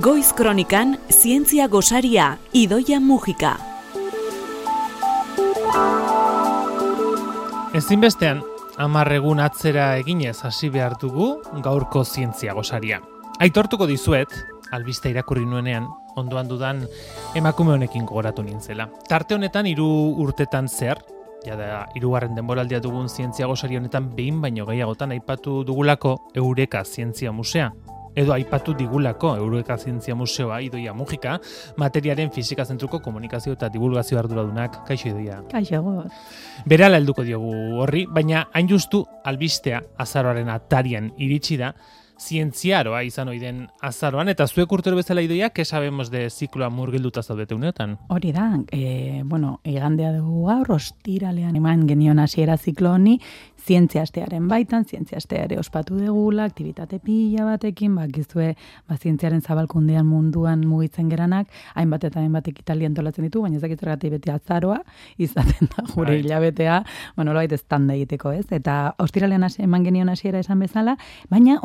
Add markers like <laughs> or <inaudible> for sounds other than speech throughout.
Goiz Kronikan Zientzia Gosaria Idoia Mujika. Ezinbestean, amarregun atzera eginez hasi behar dugu gaurko zientzia gosaria. Aitortuko dizuet, albiste irakurri nuenean, ondoan dudan emakume honekin gogoratu nintzela. Tarte honetan hiru urtetan zer, ja da, irugarren denboraldia dugun zientzia gosari honetan behin baino gehiagotan aipatu dugulako Eureka Zientzia Musea. Edo aipatu digulako Eureka Zientzia Museoa idoia mugika, materiaren fizika zentruko komunikazio eta divulgazio arduradunak, kaixo idoia. Kaixo, Berala helduko diogu horri, baina hain justu albistea azaroaren atarian iritsi da, zientziaroa izan oiden azaroan, eta zuek urtero bezala idoia, ke sabemos de zikloa murgilduta zaudete uneotan? Hori da, e, bueno, igandea dugu gaur, ostiralean eman genion hasiera ziklo honi, zientziastearen baitan, zientziasteare ospatu degula, aktivitate pila batekin, bakizue, ba, zientziaren zabalkundean munduan mugitzen geranak, hainbat eta hainbat ekitaldi antolatzen ditu, baina ez dakit zergatik beti azaroa, izaten da gure hilabetea, bueno, loait ez egiteko, ez? Eta ostiralean eman genion hasiera esan bezala, baina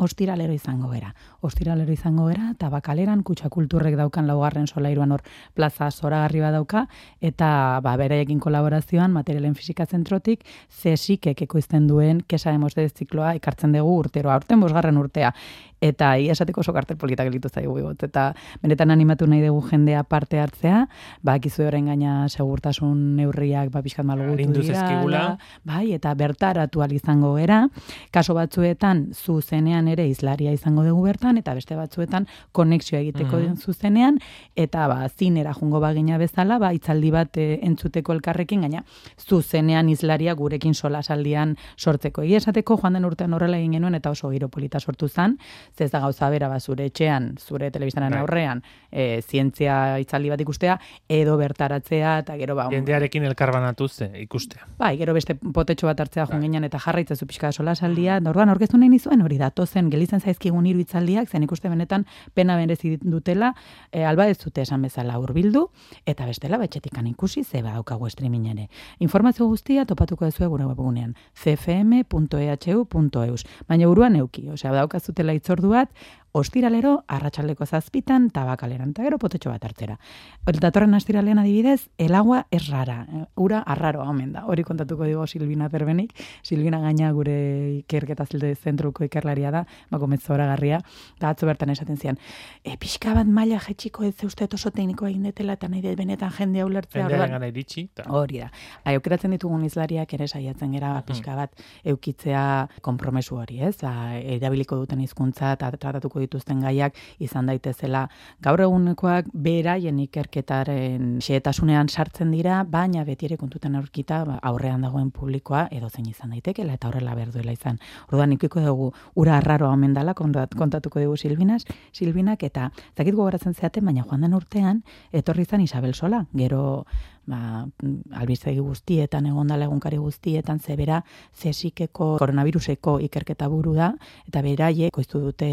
ostiralero izango gera. Ostiralero izango gera, eta bakaleran kutsa kulturrek daukan laugarren solairuan hor plaza zoragarri dauka, eta ba, bereekin kolaborazioan materialen fisika zentrotik, zesikek ekoizten duen kesa de zikloa ekartzen dugu urtero, aurten bosgarren urtea. Eta ia esateko oso kartel politak gelitu zaigu bigotz. Eta benetan animatu nahi dugu jendea parte hartzea, ba, ekizu horren gaina segurtasun neurriak ba, pixkat malgutu dira. Bai, eta bertaratu izango gera. Kaso batzuetan zuzenean ere izlaria izango dugu bertan, eta beste batzuetan konexioa egiteko Mhm. den zuzenean, eta ba, zinera jungo bagina bezala, ba, itzaldi bat e, entzuteko elkarrekin, gaina zuzenean izlaria gurekin solasaldian sortzeko. Egia esateko joan den urtean horrela egin genuen eta oso giro polita sortu zan, ze ez da gauza bera ba, zure etxean, zure telebistaren Bai. aurrean, e, zientzia itzaldi bat ikustea, edo bertaratzea, eta gero ba, Jendearekin elkarbanatu ze ikustea. Bai, gero beste potetxo bat hartzea joan ginen eta jarraitzezu pixka solasaldia. Da orduan aurkeztu nahi nizuen hori datozen gelitzen zaizkigun hiru hitzaldiak, zen ikuste benetan pena berezi dutela, e, alba ez dute esan bezala hurbildu eta bestela betxetikan ikusi ze badaukagu streaming ere. Informazio guztia topatuko duzu gure webgunean cfm.ehu.eus. Baina buruan euki, osea daukazutela itzordu bat, ostiralero arratsaldeko zazpitan tabakaleran, eta gero potetxo bat hartzera. Datorren astiralean adibidez, el agua es rara, eh, ura arraroa omen da. Hori kontatuko digo Silvina Perbenik, Silvina gaina gure ikerketa zilde zentruko ikerlaria da, bako garria, eta atzo bertan esaten zian, e, pixka bat maila jetxiko ez uste oso teknikoa egin detela, eta nahi dut benetan jendea ulertzea. Jendearen orduan- gana iritsi. Hori da. Bai, aukeratzen ditugun izlariak ere saiatzen gera ba, pixka bat eukitzea konpromesu hori, ez? Ba, erabiliko duten hizkuntza eta tratatuko dituzten gaiak izan daitezela gaur egunekoak beraien ikerketaren xehetasunean sartzen dira, baina beti ere kontutan aurkita ba, aurrean dagoen publikoa edo zein izan daitekela eta horrela behar duela izan. Orduan ikiko dugu ura arraroa omen dela kontat- kontatuko dugu Silbinas, Silbinak eta zakit gogoratzen zeaten, baina joan den urtean etorri izan Isabel Sola, gero ba, albizegi guztietan, egondala egunkari guztietan, zebera zesikeko koronaviruseko ikerketa buru da, eta beraie koiztu dute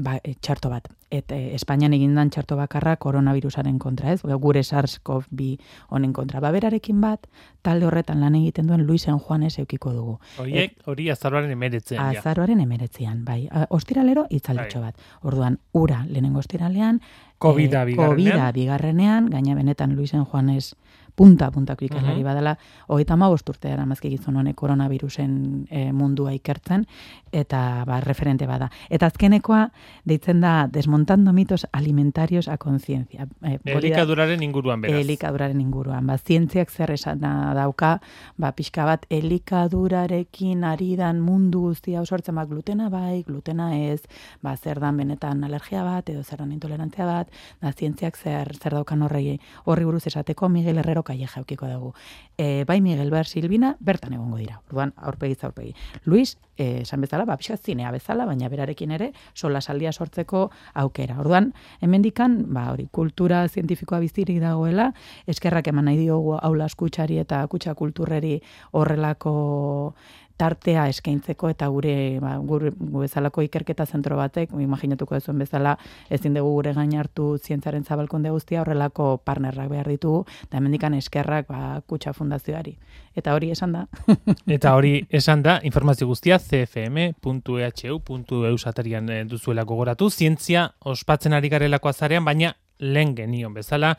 ba, e, txarto bat. Et, e, Espainian egindan txarto bakarra koronavirusaren kontra, ez? Gure SARS-CoV-2 honen kontra. Ba, berarekin bat, talde horretan lan egiten duen Luisen Juanes eukiko dugu. Horiek, hori azaroaren emeretzean. Azaroaren emeretzian, bai. Ostiralero itzalditxo bat. Orduan, ura lehenengo ostiralean, Covida eh, bigarrenean. Covida bigarrenean, gaina benetan Luisen Juanes punta puntako ikerlari Mhm. badala, hogeita hamabost urte dara gizon honek koronavirusen eh, mundua ikertzen, eta ba, referente bada. Eta azkenekoa, deitzen da, desmontando mitos alimentarios a conciencia. Da- Elikaduraren inguruan beraz. Elikaduraren inguruan. Ba, zientziak zer esan dauka, ba, pixka bat, elikadurarekin ari dan mundu guztia osortzen, ba, glutena bai, glutena ez, ba, zer dan benetan alergia bat, edo zer dan intolerantzia bat, da, zientziak zer, zer daukan horri, horri buruz esateko Miguel Herrero kaie jaukiko dugu. E, bai Miguel Ber Silvina, bertan egongo dira. Orduan, aurpegi aurpegi. Luis, eh, esan bezala, ba, pixka zinea bezala, baina berarekin ere, sola saldia sortzeko aukera. Orduan, hemendikan, ba, hori, kultura zientifikoa bizirik dagoela, eskerrak eman nahi diogu aula kutxari eta kutxa kulturreri horrelako tartea eskaintzeko eta gure ba, gure bezalako ikerketa zentro batek, imaginatuko duzuen bezala, ezin dugu gure gain hartu zientzaren zabalkonde guztia horrelako partnerrak behar ditugu, eta hemendikan eskerrak ba, kutsa fundazioari. Eta hori esan da. <laughs> eta hori esan da, informazio guztia cfm.ehu.eu satarian eh, duzuela gogoratu, zientzia ospatzen ari garelako azarean, baina lehen genion bezala,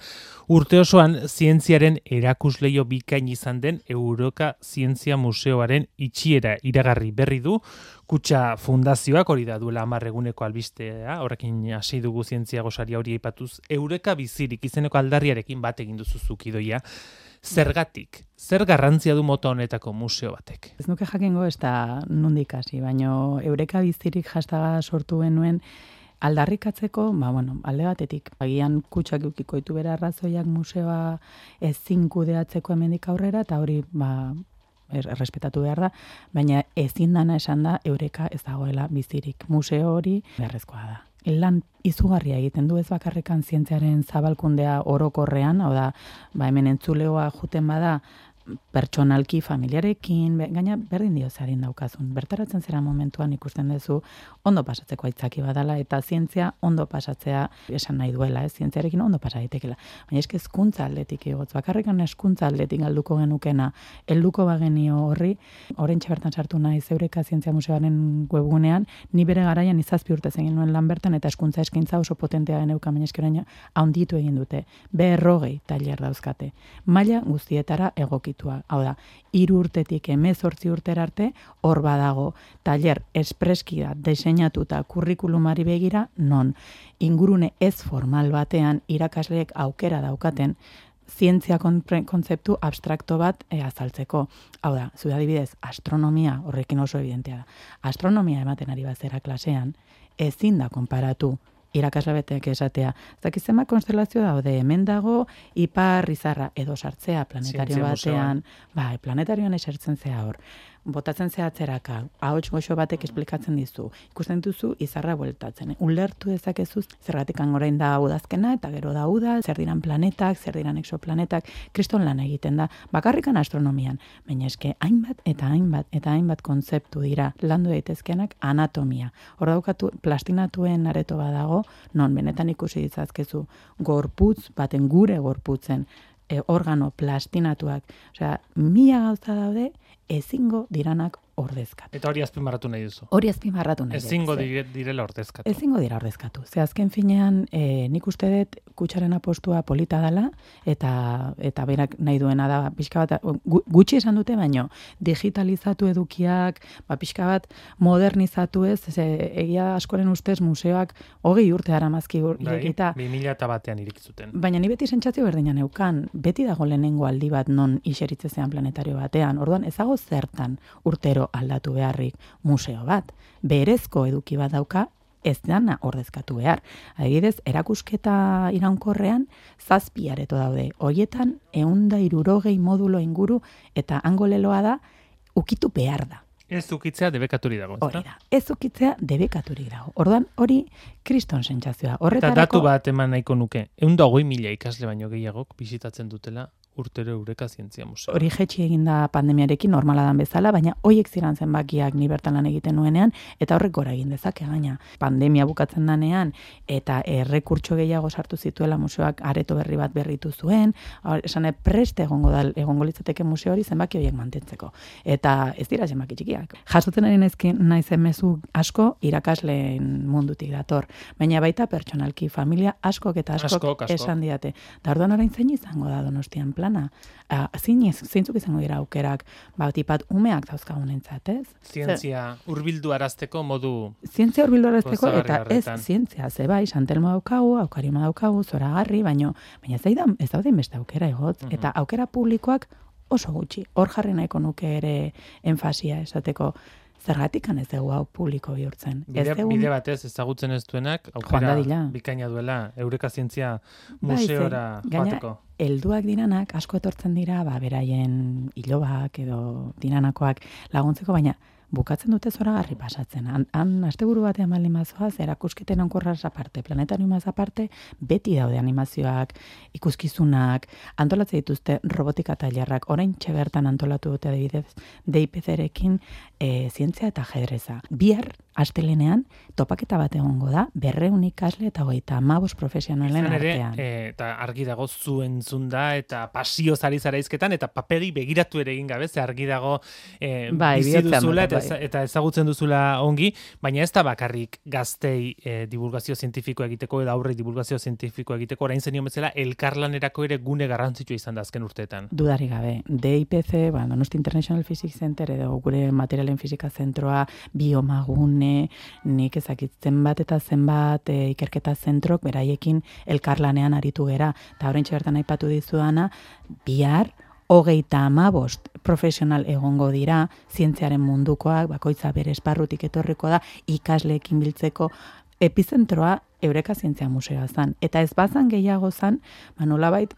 urte osoan zientziaren erakusleio bikain izan den Euroka Zientzia Museoaren itxiera iragarri berri du, kutsa fundazioak hori da duela amarreguneko albistea, horrekin hasi dugu zientzia gosaria hori aipatuz, Eureka bizirik izeneko aldarriarekin bat egin duzu zukidoia, zergatik, zer garrantzia du mota honetako museo batek? Ez nuke jakingo ez da nundik hasi, baino Eureka bizirik jastaga sortu genuen, aldarrikatzeko, ba, bueno, alde batetik, agian kutsak ukiko ditu bera arrazoiak museoa ezin kudeatzeko hemendik aurrera, eta hori, ba, errespetatu behar da, baina ezin dana esan da, eureka ez dagoela bizirik. Museo hori beharrezkoa da. Lan izugarria egiten du ez bakarrekan zientziaren zabalkundea orokorrean, hau da, ba, hemen entzuleoa juten bada, pertsonalki familiarekin, gaina berdin dio zearin daukazun. Bertaratzen zera momentuan ikusten duzu ondo pasatzeko aitzaki badala eta zientzia ondo pasatzea esan nahi duela, ez zientziarekin ondo pasa daitekela. Baina eske hezkuntza aldetik egotz, bakarrekan hezkuntza aldetik galduko genukena, helduko bagenio horri, oraintxe bertan sartu nahi zeureka zientzia museoaren webgunean, ni bere garaian izazpi urte zen nuen lan bertan eta hezkuntza eskaintza oso potentea geneuka baina eskeraina handitu egin dute. Berrogei tailer dauzkate. Maila guztietara egoki egokitua. Hau da, iru urtetik emezortzi urtera arte, hor badago, taller espreski da, deseinatuta kurrikulumari begira, non ingurune ez formal batean irakasleek aukera daukaten, zientzia kontzeptu abstrakto bat e, azaltzeko. Hau da, zu adibidez, astronomia, horrekin oso evidentea da, astronomia ematen ari bazera klasean, ezin da konparatu irakasle betek esatea. Zaki zema konstelazio daude, hemen dago ipar izarra edo sartzea planetario batean, bai, planetarioan esertzen zea hor botatzen zehatzeraka, ahots goxo batek esplikatzen dizu, ikusten duzu izarra bueltatzen. Ulertu dezakezu zergatik orain da udazkena eta gero da uda, zer diran planetak, zer diran exoplanetak, kriston lan egiten da, bakarrikan astronomian, baina eske hainbat eta hainbat eta hainbat kontzeptu dira landu daitezkenak anatomia. Hor daukatu plastinatuen areto badago, non benetan ikusi ditzazkezu gorputz baten gure gorputzen e, organo plastinatuak, osea, mila gauza daude ezingo diranak ordezkatu. Eta hori azpimarratu nahi duzu. Hori azpimarratu nahi. Ezingo dire, direla ordezkatu. Ezingo dira ordezkatu. Ze azken finean, e, nik uste dut kutsaren apostua polita dela, eta eta berak nahi duena da, pixka bat, gutxi esan dute, baino, digitalizatu edukiak, ba, pixka bat, modernizatu ez, ze, egia askoren ustez museoak, hogei urte aramazki irekita. Bai, bi eta batean irikizuten. Baina ni beti sentsazio berdinan eukan, beti dago lehenengo aldi bat non iseritze zean planetario batean, orduan ezago zertan urtero aldatu beharrik museo bat. Berezko eduki bat dauka, ez dana ordezkatu behar. Adibidez, erakusketa iraunkorrean, zazpi areto daude. Hoietan, eunda irurogei modulo inguru, eta angoleloa da, ukitu behar da. Ez ukitzea debekaturi dago. Hori da, ez ukitzea debekaturi dago. Ordan hori kriston sentsazioa. Horretarako... Eta datu bat eman nahiko nuke. Eunda hogei mila ikasle baino gehiagok bizitatzen dutela urtero eureka zientzia museo. Hori jetxi eginda pandemiarekin normala dan bezala, baina hoiek ziren zenbakiak ni bertan lan egiten nuenean eta horrek gora egin dezake gaina. Pandemia bukatzen danean eta errekurtso gehiago sartu zituela museoak areto berri bat berritu zuen, esan preste egongo dal egongo litzateke museo hori zenbaki horiek mantentzeko. Eta ez dira zenbaki txikiak. Jasotzen ari naizki naiz mezu asko irakasleen mundutik dator, baina baita pertsonalki familia askok eta askok esan diate. Da orduan orain zein izango da Donostian plana. A, zinez, zeintzuk izango dira aukerak, ba, tipat umeak dauzkagun entzat, ez? Zientzia urbildu arazteko modu... Zientzia urbildu arazteko, eta ez zientzia, ze bai, santelmo daukagu, aukarima daukagu, zora garri, baino, baina ez da, ez da beste aukera egot, mhm. eta aukera publikoak oso gutxi. Hor jarri nahiko nuke ere enfasia esateko, zergatik ez dugu hau publiko bihurtzen. Bide, ez bide batez ezagutzen ez duenak, aukera bikaina duela, eureka zientzia bai, museora bai, joateko. Elduak diranak, asko etortzen dira, ba, beraien hilobak edo dinanakoak laguntzeko, baina bukatzen dute zora garri pasatzen. Han, han asteburu batean baldin mazoaz, erakusketen onkorraz aparte, planetariumaz aparte, beti daude animazioak, ikuskizunak, antolatzen dituzte robotika tailerrak, orain txebertan antolatu dute adibidez, DIPC-rekin e, zientzia eta jedreza. Bihar, astelenean, topaketa bat egongo da, berreun ikasle eta hogeita amabos profesionalen artean. E, eta argi dago zuen zunda eta pasio zari zaraizketan, eta paperi begiratu ere egin gabe, ze argi dago e, bai, bizi duzula eta, bai. eta ezagutzen duzula ongi, baina ez da bakarrik gaztei e, divulgazio zientifiko egiteko, edo aurre divulgazio zientifiko egiteko, orain zenio bezala, elkarlanerako ere gune garrantzitsua izan da azken urteetan. Dudari gabe, DIPC, ba, Donosti International Physics Center, edo gure materialen fizika zentroa, biomagune, nik ezakitzen bat eta zenbat e, ikerketa zentrok, beraiekin elkarlanean aritu gera, eta horrein bertan aipatu dizuana, bihar, hogeita amabost profesional egongo dira, zientziaren mundukoak, bakoitza bere esparrutik etorriko da, ikasleekin biltzeko epizentroa Eureka Zientzia Museoa zan. Eta ez bazan gehiago zan, ba bait,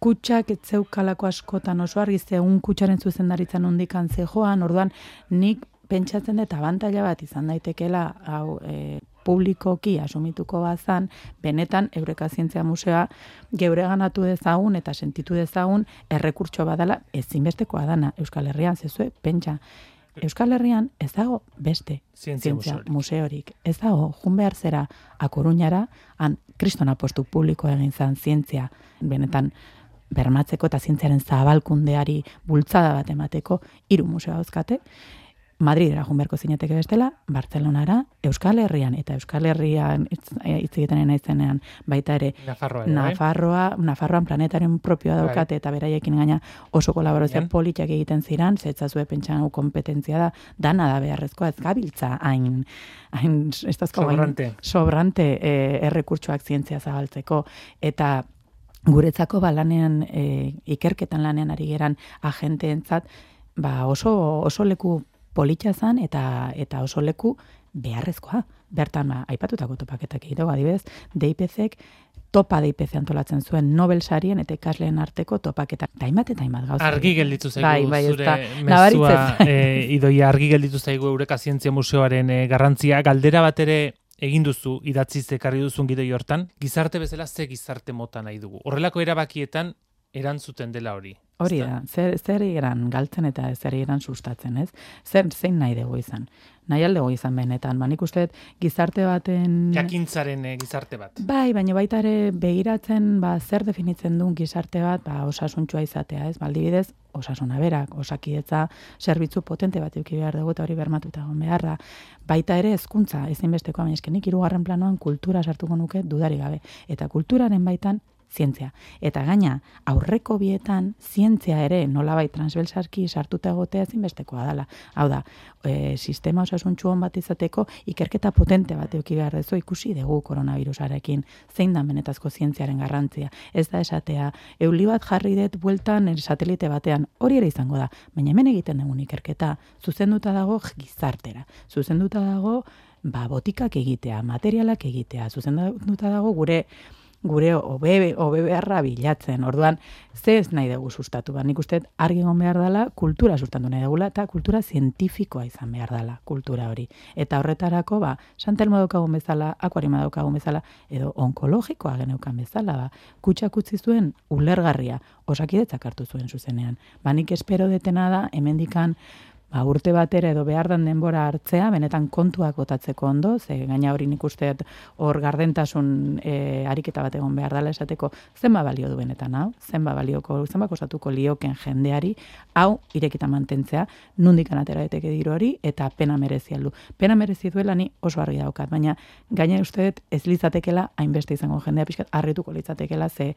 kutsak etzeukalako askotan oso argi zeun kutsaren zuzendaritzan ondikan zejoan, orduan nik pentsatzen dut abantaila bat izan daitekela hau e, publikoki asumituko bazan, benetan Eureka Zientzia Museoa geure ganatu dezagun eta sentitu dezagun errekurtso badala ezinbestekoa dana Euskal Herrian zezue, pentsa. Euskal Herrian ez dago beste zientzia, museorik. Ez dago, jun behar zera akoruñara, han kriston apostu publiko egin zan zientzia, benetan bermatzeko eta zientziaren zabalkundeari bultzada bat emateko hiru museo dauzkate. Madridera joan beharko zineteke bestela, Bartzelonara, Euskal Herrian, eta Euskal Herrian eh, hitz egiten naizenean baita ere Nafarroa, bai? Nafarroa, Nafarroan planetaren propioa bai. daukate eta beraiekin gaina oso kolaborazio politiak egiten ziran, zetza zue pentsan kompetentzia da, dana da beharrezkoa ez gabiltza hain, hain, ez sobrante, sobrante eh, errekurtsoak zientzia zabaltzeko, eta guretzako balanean eh, ikerketan lanean ari geran agenteentzat, ba oso, oso leku politxa zan eta eta oso leku beharrezkoa. Bertan ba, aipatutako topaketak egiteko adibidez, DIPCek topa DIPC antolatzen zuen Nobel sarien eta ikasleen arteko topaketa. Taimat eta taimat gauza. Argi gelditu zaigu bai, bai, zure mezua, e, <laughs> idoia argi gelditu zaigu Eureka Zientzia Museoaren e, garrantzia. Galdera bat ere egin duzu idatzi zekarri duzun gidoi hortan, gizarte bezala ze gizarte mota nahi dugu. Horrelako erabakietan erantzuten dela hori. Hori da, zer, zer eran galtzen eta zer eran sustatzen, ez? Zer zein nahi dugu izan? Nahi aldego izan benetan, ba, nik uste gizarte baten... Jakintzaren eh, gizarte bat. Bai, baina baita ere begiratzen, ba, zer definitzen duen gizarte bat, ba, osasuntxua izatea, ez? Baldibidez, osasuna berak, osakidetza, zerbitzu potente bat euki behar dugu eta hori bermatuta egon beharra. Baita ere hezkuntza ezinbesteko, baina eskenik irugarren planoan kultura sartuko nuke dudari gabe. Eta kulturaren baitan zientzia. Eta gaina, aurreko bietan, zientzia ere nolabait transversarki sartuta egotea zinbestekoa dela. Hau da, e, sistema osasuntxu hon bat izateko, ikerketa potente bat euki behar dezu ikusi dugu koronavirusarekin, zein da benetazko zientziaren garrantzia. Ez da esatea, euli bat jarri dut bueltan er, satelite batean, hori ere izango da, baina hemen egiten dugun ikerketa, zuzenduta dago gizartera, zuzenduta dago, ba, botikak egitea, materialak egitea, zuzenduta dago gure gure obe, obe beharra bilatzen. Orduan, ze ez nahi dugu sustatu, ba, nik uste argi egon behar dela, kultura sustatu nahi dugula, eta kultura zientifikoa izan behar dela, kultura hori. Eta horretarako, ba, santelmo daukagun bezala, akuarima daukagun bezala, edo onkologikoa geneukan bezala, ba, kutsak utzi zuen ulergarria, osakidetzak hartu zuen zuzenean. Ba, nik espero detena da, hemendikan, ba, urte batera edo behar den denbora hartzea, benetan kontuak botatzeko ondo, ze gaina hori nik usteet hor gardentasun e, ariketa bat egon behar dela esateko, zenba balio du benetan, hau? Zenba balioko, zenba kosatuko lioken jendeari, hau irekita mantentzea, nundik anatera eteke diru hori, eta pena merezi aldu. Pena merezi duela ni oso argi daukat, baina gaina usteet ez litzatekela hainbeste izango jendea pixkat, harrituko litzatekela, ze,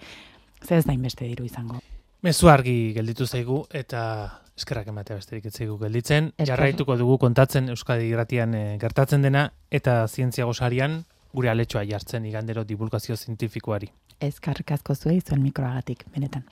ze ez da hainbeste diru izango. Mezu argi gelditu zaigu eta eskerrak ematea besterik zaigu gelditzen. Jarraituko dugu kontatzen Euskadi Irratian e, gertatzen dena eta zientzia gosarian gure aletxoa jartzen igandero divulgazio zientifikoari. Ezkarrik asko zuei zuen mikroagatik, benetan.